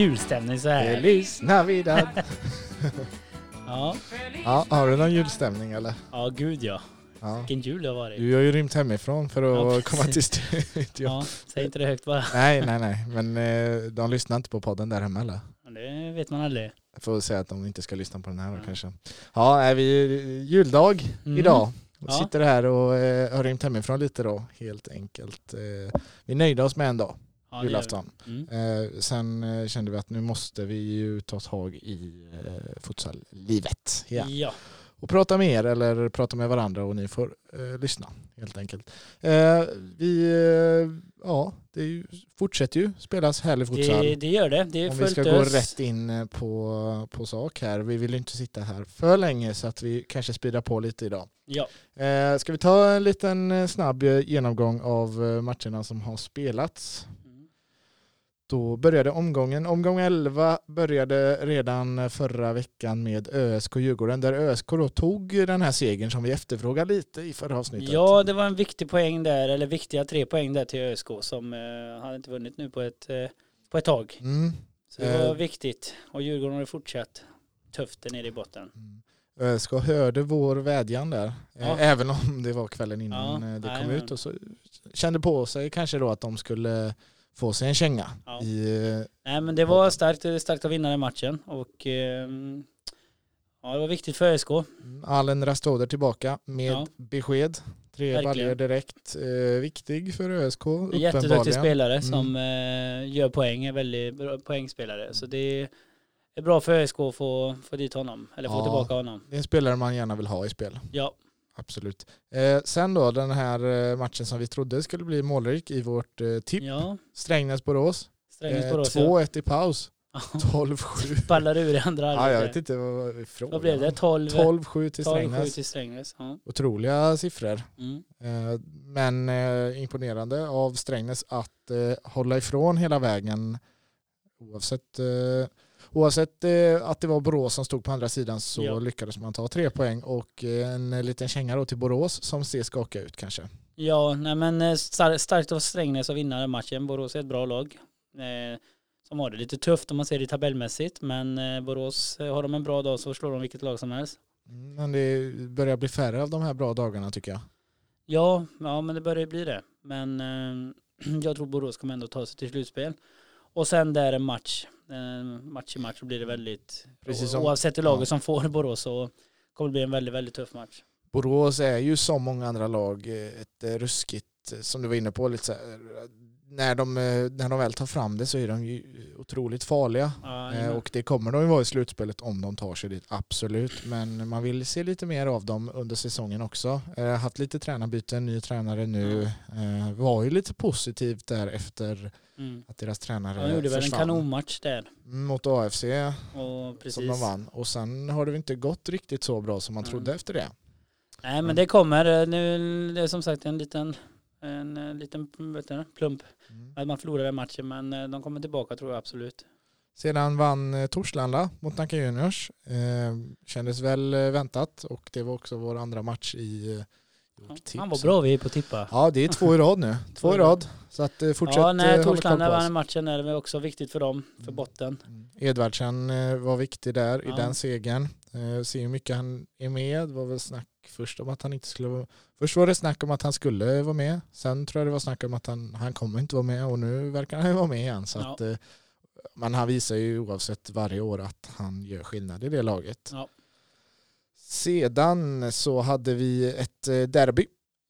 Julstämning så här. Feliz Navidad. Ja, ja, har du någon julstämning eller? ja gud ja. Ja. Vilken jul det har varit. Du har ju rymt hemifrån för att Ja, komma till studion. Ja, säg inte det högt bara. Nej, nej, nej. Men eh, de lyssnar inte på podden där hemma eller? Det vet man aldrig. Jag får säga att de inte ska lyssna på den här då Ja. kanske. Ja, är vi juldag Mm. idag. Ja. Sitter här och eh, har rymt hemifrån lite då, helt enkelt. Eh, vi nöjde oss med en dag, Ja, julafton. Mm. Eh, sen eh, kände vi att nu måste vi ju ta tag i eh, futsallivet igen. Ja. och prata med er eller prata med varandra och ni får eh, lyssna helt enkelt. Eh, vi, eh, ja, det ju, fortsätter ju spelas härlig futsal. Det, det gör det. Det är Om vi ska gå ös. rätt in eh, på, på sak här. Vi vill ju inte sitta här för länge så att vi kanske speedar på lite idag. Ja. Eh, ska vi ta en liten snabb genomgång av matcherna som har spelats? Då började omgången. Omgång 11 började redan förra veckan med ÖSK Djurgården där ÖSK då tog den här segern som vi efterfrågade lite i förra avsnittet. ja, det var en viktig poäng där, eller viktiga tre poäng där till ÖSK som eh, hade inte vunnit nu på ett, eh, på ett tag. Mm. Så det var Eh. viktigt. Och Djurgården har fortsatt tufft där nere i botten. Mm. ÖSK hörde vår vädjan där. Ja. Eh, Även om det var kvällen innan Ja, eh, det nej, kom men- ut. Och så kände på sig kanske då att de skulle få sig en känga. Ja. I, eh, Nej men det var starkt, starkt att vinna den matchen och ehm, ja, det var viktigt för ÖSK. Allen Rastoder tillbaka med Ja. besked. Tre baljor direkt. Eh, viktig för ÖSK En jätteduktig spelare Mm. som eh, gör poäng, är väldigt bra poängspelare. Så det är bra för ÖSK att få, få dit honom, eller få Ja. tillbaka honom. Det är en spelare man gärna vill ha i spel. Ja, Absolut. Eh, sen då den här eh, matchen som vi trodde skulle bli målrik i vårt eh, tipp. ja. Strängnäs-Borås. Strängnäs Eh, Borås ja. 2-1 i paus. 12-7. Ballar ur i andra Ja, jag halvlek. vet inte vad ifrån. Vad blev det? 12, 12-7 till 12 Strängnäs. till Strängnäs. Ja. Otroliga siffror. Mm. Eh, Men eh, imponerande av Strängnäs att eh, hålla ifrån hela vägen. Oavsett, oavsett eh, att det var Borås som stod på andra sidan så Ja. lyckades man ta tre poäng och eh, en liten känga då till Borås som ser skaka ut kanske. Ja, nej men eh, star- starkt av Strängnäs att vinna den matchen. Borås är ett bra lag. Eh, som har det lite tufft om man ser det tabellmässigt. Men eh, Borås, eh, har de en bra dag så slår de vilket lag som helst. Mm, Men det börjar bli färre av de här bra dagarna tycker jag. Ja, ja men det börjar ju bli det. Men eh, jag tror Borås kommer ändå ta sig till slutspel. Och sen där en match, match i match så blir det väldigt, Precis som- oavsett hur laget ja. som får Borås så kommer det bli en väldigt, väldigt tuff match. Borås är ju som många andra lag eh, ett ruskigt, eh, som du var inne på, lite så här, när, de, eh, när de väl tar fram det så är de ju otroligt farliga. Ja, Eh, Och det kommer de ju vara i slutspelet om de tar sig dit, absolut. Men man vill se lite mer av dem under säsongen också. Eh, haft lite tränarbyten, ny tränare nu. Eh, var ju lite positivt där efter mm. att deras tränare De gjorde väl en försvann. kanonmatch där. Mot AFC Och precis. som de vann. Och sen har det inte gått riktigt så bra som man Mm. trodde efter det. Nej Mm. men det kommer. Nu det är som sagt en liten, en eh, liten vet du, plump. Mm. Att man förlorade den matchen men eh, de kommer tillbaka tror jag absolut. Sedan vann eh, Torslanda mot Nacka Juniors. Kändes väl väntat och det var också vår andra match i, tips. Han var bra vi på tippa. Ja, det är två i rad nu. Två i rad. Så att fortsätt ja, när Torslanda vann matchen är det också viktigt för dem, för Mm. botten. Mm. Edvardsen var viktig där Ja. i den segern. Ser hur mycket han är med. Det var väl snack först om att han inte skulle vara Först var det snack om att han skulle vara med. Sen tror jag det var snack om att han, han kommer inte vara med och nu verkar han ju vara med igen. Så Ja. att, eh, men han visar ju oavsett varje år att han gör skillnad i det laget. Ja. Sedan så hade vi ett eh, derby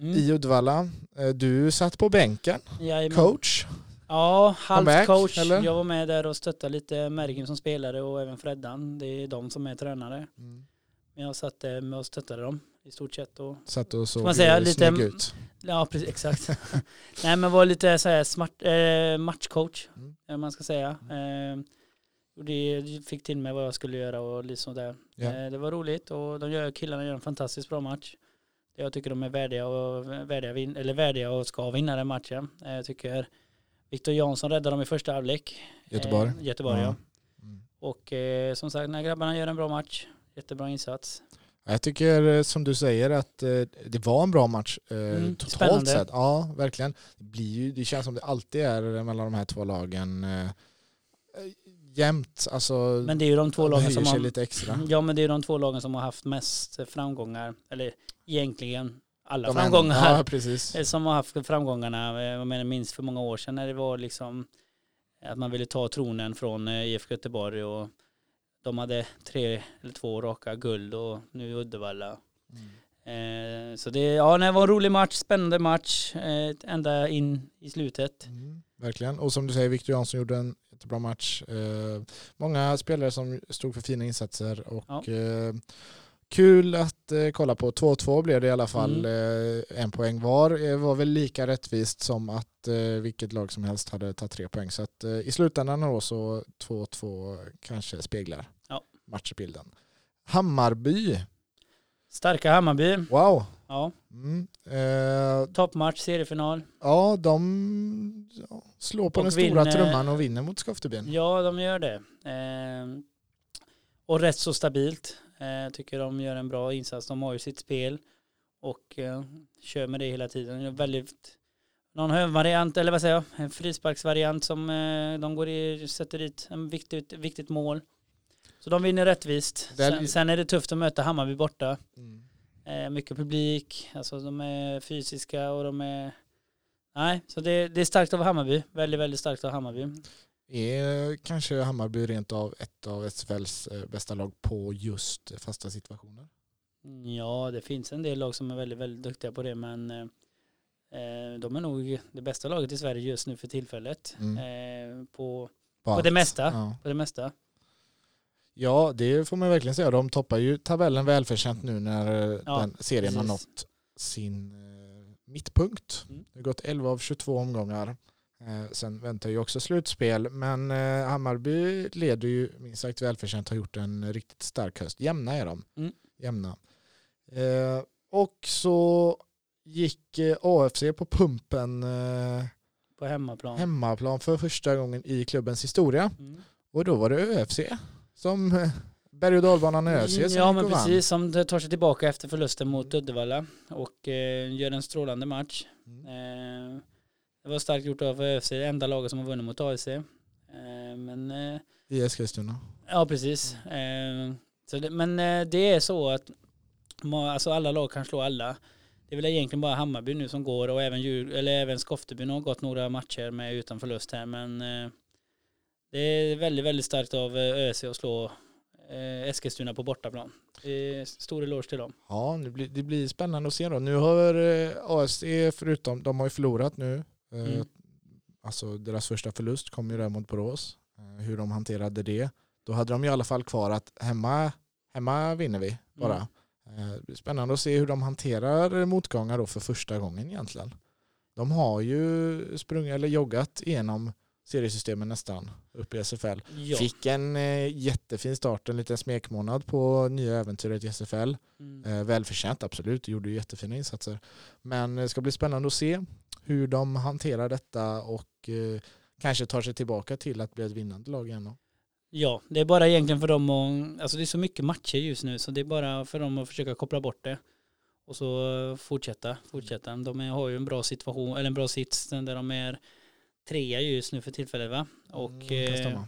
Mm. i Uddevalla. Eh, Du satt på bänken, Jajamän. coach. Ja, halvt coach. eller? Jag var med där och stöttade lite Mergim som spelare och även Freddan. Det är de som är tränare. Men jag satt där med och stöttade dem i stort sett. Och, Satt och såg man säga, eh, lite- ut. ja, precis, exakt. Nej, men var lite så här smart, eh, matchcoach, Mm. man ska säga. Eh, och det fick till mig vad jag skulle göra och lite sådär. Ja. Eh, det var roligt och de gör, killarna gör en fantastiskt bra match. Jag tycker de är värdiga och, värdiga, vin, eller värdiga och ska vinna den matchen. Eh, jag tycker Viktor Jansson räddade dem i första halvlek. Göteborg. Eh, Göteborg, ja. Mm. Och som sagt, när grabbarna gör en bra match, jättebra insats. Jag tycker eh, som du säger att eh, det var en bra match eh, Mm, totalt spännande. sett. Ja, verkligen. Det, blir ju, det känns som det alltid är mellan de här två lagen. jämnt. Alltså, Men det är ju de två lagen som har, lite extra. ja men det är de två lagen som har haft mest framgångar, eller egentligen alla De framgångar. Ja, precis. Som har haft framgångarna, jag menar minst för många år sedan när det var liksom att man ville ta tronen från IFK Göteborg och de hade tre eller två raka guld och nu Uddevalla. Eh, Så det, ja, det var en rolig match, spännande match, eh, ända in i slutet. Mm, verkligen. Och som du säger, Victor Jansson gjorde en jättebra match. Eh, många spelare som stod för fina insatser och Ja. Eh, kul att eh, kolla på. 2-2 blev det i alla fall. Mm. Eh, en poäng var. Det var väl lika rättvist som att eh, vilket lag som helst hade tagit tre poäng. Så att, eh, i slutändan då så 2-2 kanske speglar Ja. matchbilden. Hammarby, Starka Hammarby, wow. ja, Mm. Eh, toppmatch, seriefinal. Ja, de ja, slår på Och den stora trumman och vinner mot Skoftebyn. Ja, de gör det. Eh, och rätt så stabilt. Eh, tycker de gör en bra insats. De har ju sitt spel och eh, kör med det hela tiden. Väldigt någon hövvariant, eller vad säger jag, en frisparksvariant som eh, de går i, sätter dit en viktigt, viktigt mål. Så de vinner rättvist. Sen, sen är det tufft att möta Hammarby borta. Mm. Mycket publik, alltså de är fysiska och de är Nej, så det, det är starkt av Hammarby. Väldigt, väldigt starkt av Hammarby. Är kanske Hammarby rent av ett av SFLs eh, bästa lag på just fasta situationer? Ja, det finns en del lag som är väldigt, väldigt duktiga på det, men eh, eh, de är nog det bästa laget i Sverige just nu för tillfället. Mm. Eh, på, På på det mesta. Ja. på det mesta. ja, det får man verkligen säga. De toppar ju tabellen välförtjänt nu när eh, Ja, den serien har precis. nått sin mittpunkt. Mm. Det har gått 11 av 22 omgångar. Eh, sen väntar ju också slutspel, men eh, Hammarby leder ju minst sagt välförtjänt har gjort en riktigt stark höst. Jämna är de. Mm. Jämna. Eh, och så gick AFC på pumpen På hemmaplan. hemmaplan för första gången i klubbens historia. Mm. Och då var det ÖFC som berg och dalbanan ÖFC som Ja, men och vann. precis. Som tar sig tillbaka efter förlusten mot Uddevalla och eh, gör en strålande match. Mm. Eh, det var starkt gjort av ÖFC, det enda laget som har vunnit mot AIC. Eh, men eh, I Eskilstuna. Ja, precis. Eh, så det, men eh, det är så att alltså alla lag kan slå alla. Det är väl egentligen bara Hammarby nu som går och även, Djur, eller även Skoftebyn har gått några matcher med utan förlust här. Men eh, det är väldigt, väldigt starkt av eh, ÖSC att slå eh, Eskilstuna på bortaplan. Stor eloge till dem. Ja, det blir, det blir spännande att se då. Nu har eh, AFC förutom, de har ju förlorat nu. Eh, Mm. Alltså deras första förlust kom ju där mot Borås. Eh, hur de hanterade det. Då hade de i alla fall kvar att hemma, hemma vinner vi bara. Eh, det blir spännande att se hur de hanterar motgångar då för första gången egentligen. De har ju sprungit eller joggat igenom seriesystemen nästan upp i SFL. Ja. Fick en eh, jättefin start, en liten smekmånad på nya äventyret i SFL. Mm. Eh, välförtjänt, absolut. Gjorde ju jättefina insatser. Men det ska bli spännande att se hur de hanterar detta och eh, kanske tar sig tillbaka till att bli ett vinnande lag igen. Ja, det är bara egentligen för dem att, alltså det är så mycket matcher just nu så det är bara för dem att försöka koppla bort det. Och så eh, fortsätta, fortsätta. De är, har ju en bra situation, eller en bra sits där de är trea just nu för tillfället va? Och Mm, eh,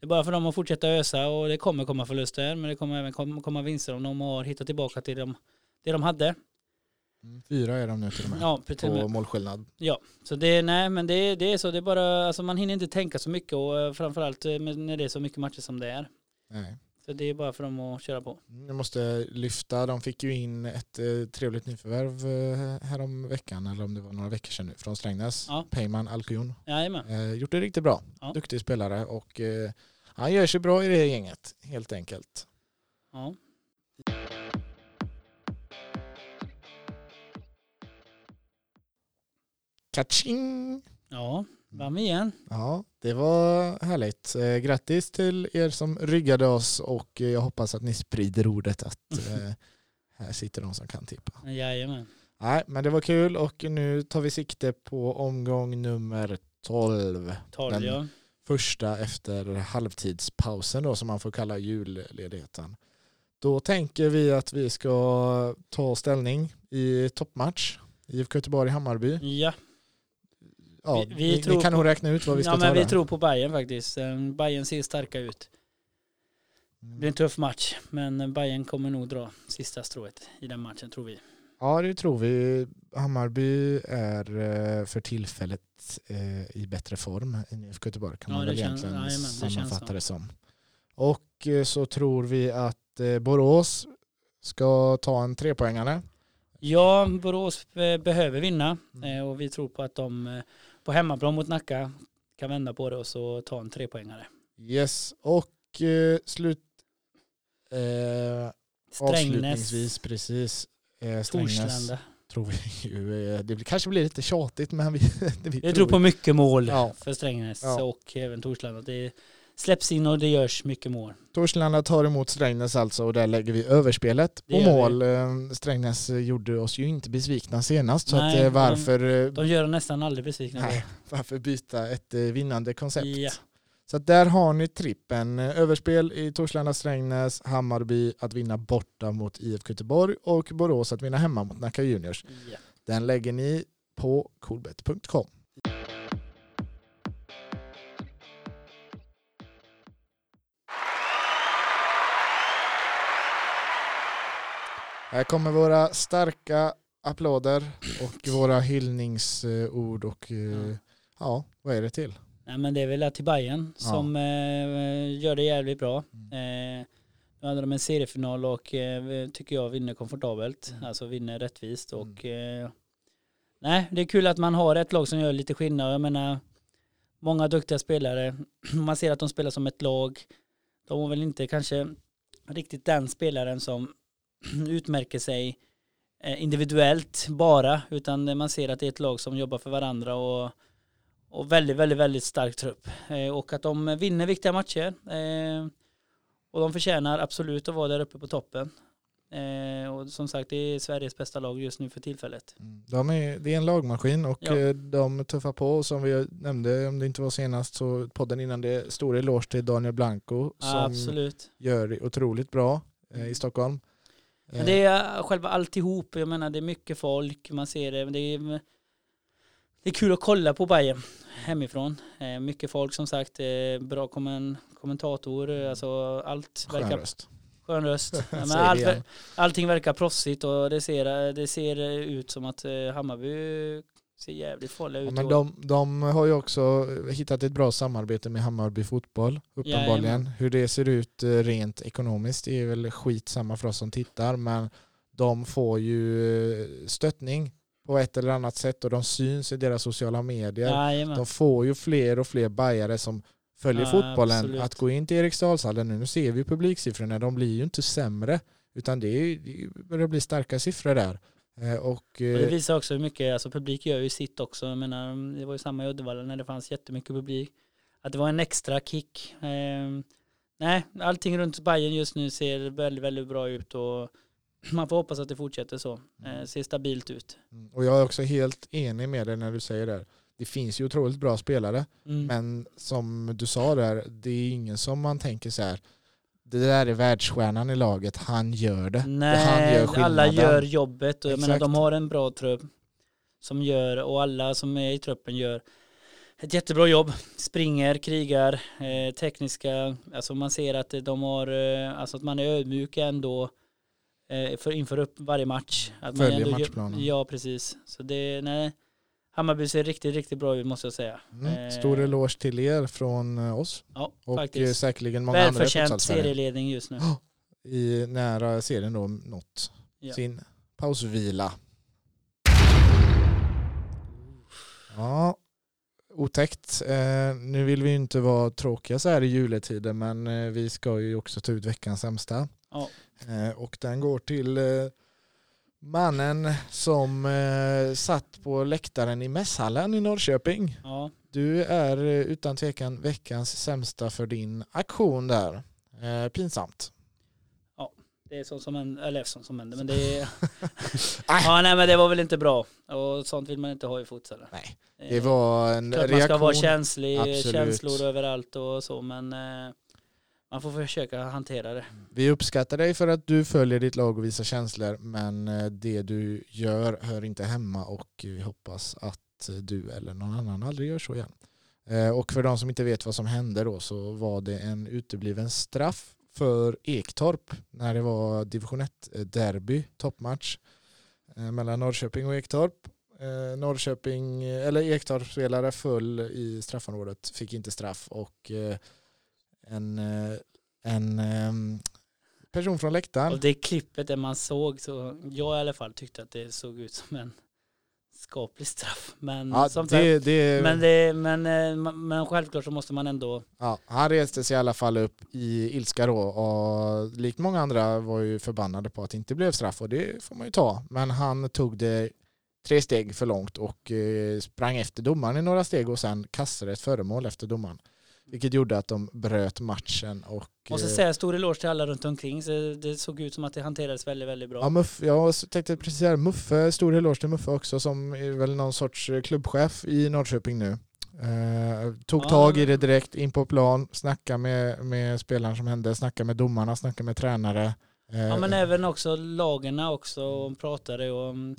det är bara för dem att fortsätta ösa och det kommer komma förluster men det kommer även komma, vinster om de har hittat tillbaka till dem, det de hade. Mm, Fyra är de nu till och med. Ja, till och med. på målskillnad. Ja, så det, nej men det, det är så, det är bara, alltså man hinner inte tänka så mycket och eh, framförallt eh, när det är så mycket matcher som det är. Nej. Så det är bara för dem att köra på. Mm, Jag måste lyfta, de fick ju in ett eh, trevligt nyförvärv eh, härom veckan eller om det var några veckor sedan nu från Strängnäs. Ja. Peyman. Jajamän. Eh, gjort det riktigt bra. Ja. Duktig spelare och eh, han gör sig bra i det här gänget helt enkelt. Ja. Kaching! Ja, vi igen. Ja, det var härligt. Eh, grattis till er som ryggade oss och eh, jag hoppas att ni sprider ordet att eh, här sitter de som kan tippa. Jajamän. Nej, men det var kul och nu tar vi sikte på omgång nummer 12. 12 Den- ja. Första efter halvtidspausen då som man får kalla julledigheten. Då tänker vi att vi ska ta ställning i toppmatch. IFK Göteborg-Hammarby. Ja, ja, Vi- vi tror ni kan nog räkna ut vad vi ska ja, ta men vi där. tror på Bayern faktiskt. Eh, Bayern ser starka ut. Det blir en tuff match, men Bayern kommer nog dra sista strået i den matchen tror vi. Ja, det tror vi. Hammarby är eh, för tillfället eh, i bättre form än IFK Göteborg kan Ja, man det väl känns- egentligen jajamän, det känns sammanfatta det som. Och eh, så tror vi att eh, Borås ska ta en trepoängare. Ja, Borås eh, behöver vinna Mm. eh, och vi tror på att de eh, på hemmaplan mot Nacka kan vända på det och så ta en trepoängare. Yes, och eh, slut... Eh, avslutningsvis, precis. Eh, Strängnäs Torslanda. tror vi ju, eh, det kanske blir lite tjatigt men vi, det vi Vi tror på mycket mål Ja. för Strängnäs Ja. och även Torslanda. Det släpps in och det görs mycket mål. Torslanda tar emot Strängnäs alltså och där lägger vi överspelet på vi. mål. Eh, Strängnäs gjorde oss ju inte besvikna senast så Nej, att, eh, de- varför, eh, De gör nästan aldrig besvikna. nej, varför byta ett vinnande koncept? Ja. Så där har ni trippen. Överspel i Torslanda Strängnäs, Hammarby att vinna borta mot IFK Göteborg och Borås att vinna hemma mot Nacka Juniors. Ja. Den lägger ni på coolbet.com. Här kommer våra starka applåder och våra hyllningsord och eh, Ja. ja, vad är det till? Nej, men det är väl till Bayern Ja. som eh, gör det jävligt bra. Eh, nu hade de en seriefinal och eh, tycker jag vinner komfortabelt. Mm. Alltså vinner rättvist. Och, eh, nej, det är kul att man har ett lag som gör lite skillnad. Jag menar, många duktiga spelare. Man ser att de spelar som ett lag. De var väl inte kanske riktigt den spelaren som utmärker sig eh, individuellt bara. Utan man ser att det är ett lag som jobbar för varandra och och väldigt, väldigt, väldigt stark trupp. Eh, och att de vinner viktiga matcher. Eh, och de förtjänar absolut att vara där uppe på toppen. Eh, och som sagt, det är Sveriges bästa lag just nu för tillfället. De är, det är en lagmaskin och Ja. de tuffar på som vi nämnde om det inte var senast så podden innan det stor eloge till Daniel Blanco som absolut. gör det otroligt bra eh, i Stockholm. Men det är själva alltihop. Jag menar, det är mycket folk. Man ser det. Men det är, det är kul att kolla på Bayern hemifrån. Eh, mycket folk som sagt. Eh, bra kommen, kommentator. eh, Alltså allt Skön verkar röst. Skön röst. Ja, men allt, allting verkar proffsigt och det ser, det ser ut som att eh, Hammarby ser jävligt farliga Ja, ut. men och- de, de har ju också hittat ett bra samarbete med Hammarby fotboll uppenbarligen. Jajamän. Hur det ser ut eh, rent ekonomiskt är väl skit samma för oss som tittar men de får ju eh, stöttning på ett eller annat sätt och de syns i deras sociala medier. Jajamän. De får ju fler och fler bajare som följer Ja, fotbollen absolut. att gå in till Eriksdalshallen nu. Nu ser vi publiksiffrorna, de blir ju inte sämre utan det, är, det börjar bli starka siffror där. Eh, Och, det eh, visar också hur mycket, alltså publik gör ju sitt också. Jag menar, det var ju samma i Uddevalla när det fanns jättemycket publik. Att det var en extra kick. Eh, nej, allting runt Bayern just nu ser väldigt, väldigt bra ut och man får hoppas att det fortsätter så. Eh, ser stabilt ut. och jag är också helt enig med dig när du säger det. Det finns ju otroligt bra spelare Mm. men som du sa där, det är ingen som man tänker så här det där är världsstjärnan i laget, han gör det. Nej, gör alla gör jobbet och jag menar de har en bra trupp som gör och alla som är i truppen gör ett jättebra jobb. Springer, krigar, eh, tekniska, alltså man ser att de har, eh, alltså att man är ödmjuk ändå eh, för, inför upp varje match. Att Följer gör- matchplanen. Ja, precis. Så det, nej, Hammarby ser riktigt, riktigt bra ut måste jag säga. Mm. Eh, Stor eloge till er från eh, oss Ja, och eh, faktiskt. säkerligen många andra Välförtjänt serieledning just nu. i nära serien då nått Ja. sin pausvila. Ja, otäckt. Eh, nu vill vi ju inte vara tråkiga så här i juletiden men eh, vi ska ju också ta ut veckans sämsta. Ja. Eh, och den går till mannen som eh, satt på läktaren i mässhallen i Norrköping. Ja, Du är eh, utan tvekan veckans sämsta för din aktion där. Eh, pinsamt. det är sånt som händer, eller sånt som händer, men det är. Ja nej men det var väl inte bra och sånt vill man inte ha i futsalen. Nej, Eh, Det var en Klart man ska reaktion. vara känslig, Absolut. känslor överallt och så men eh, man får försöka hantera det. Vi uppskattar dig för att du följer ditt lag och visar känslor men eh, det du gör hör inte hemma och vi hoppas att du eller någon annan aldrig gör så igen. Eh, och för de som inte vet vad som hände då så var det en utebliven straff för Ektorp när det var division 1-derby, eh, toppmatch mellan Norrköping och Ektorp. Norrköping, eller Ektorp spelare föll i straffområdet, fick inte straff och en, en ehm, person från läktaren. Och det klippet där man såg så, jag i alla fall tyckte att det såg ut som en skaplig straff. Men, ja, det, sagt, det, men, det, men, eh, men självklart så måste man ändå... Ja, han reste sig i alla fall upp i ilska då och likt många andra var ju förbannade på att det inte blev straff och det får man ju ta. Men han tog det tre steg för långt och eh, sprang efter domaren i några steg och sen kastade ett föremål efter domaren. Vilket gjorde att de bröt matchen och... Måste eh, säga stor eloge till alla runt omkring. Så det såg ut som att det hanterades väldigt, väldigt bra. Ja, Muff, jag tänkte precis säga Muffe, stor eloge till Muffe också som är väl någon sorts eh, klubbchef i Norrköping nu. Eh, tog ja, tag i det direkt, in på plan, snacka med, med spelarna som hände, snacka med domarna, snacka med tränare. Eh, ja men även också lagarna också och pratade och mm.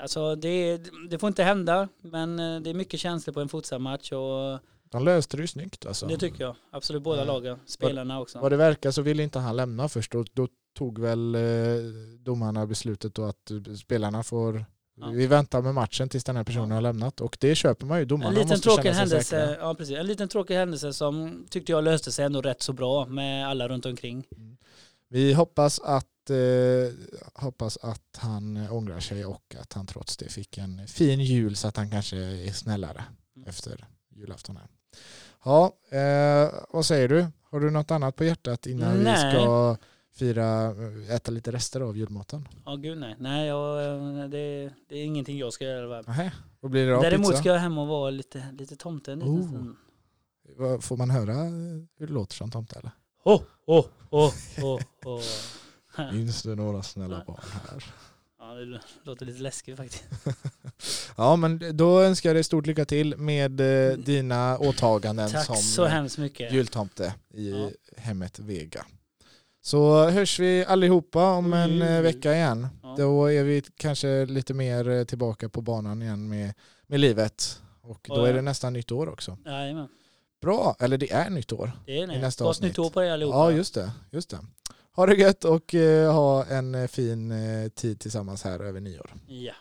alltså det, det får inte hända men det är mycket känslor på en futsalmatch och de löste det ju snyggt alltså. Det tycker jag. Absolut båda mm. lagen. Spelarna också. Vad det verkar så ville inte han lämna först. Då, då tog väl eh, domarna beslutet då att spelarna får ja. Vi väntar med matchen tills den här personen ja. har lämnat och det köper man ju. Domarna en liten måste tråkig händelse, ja, precis. En liten tråkig händelse som tyckte jag löste sig ändå rätt så bra med alla runt omkring. Mm. Vi hoppas att, eh, hoppas att han ångrar sig och att han trots det fick en fin jul så att han kanske är snällare mm. efter julafton. Här. Ja, eh, vad säger du? Har du något annat på hjärtat innan nej. vi ska fira, äta lite rester av julmaten? Ja, oh, gud nej. Nej, jag, det, det, är ingenting jag ska göra. Nej, vad blir det då? Däremot pizza? ska jag hem och vara lite, lite tomte en liten oh. Får man höra hur det låter som tomte eller? Oh, oh, oh, oh, oh. Finns det några snälla barn här? Det låter lite läskigt faktiskt. ja, men då önskar jag dig stort lycka till med eh, mm. dina åtaganden Tack som så hemskt mycket. jultomte i ja. hemmet Vega. Så hörs vi allihopa om en eh, mm. vecka igen. Ja. Då är vi kanske lite mer eh, tillbaka på banan igen med, med livet. Och då är det nästan nytt år också. Jajamän. Bra, eller det är nytt år. Det är det. Nästa Gott nytt år på er allihopa. Ja, just det. Just det. Ha det gött och eh, ha en eh, fin eh, tid tillsammans här över nyår. Ja.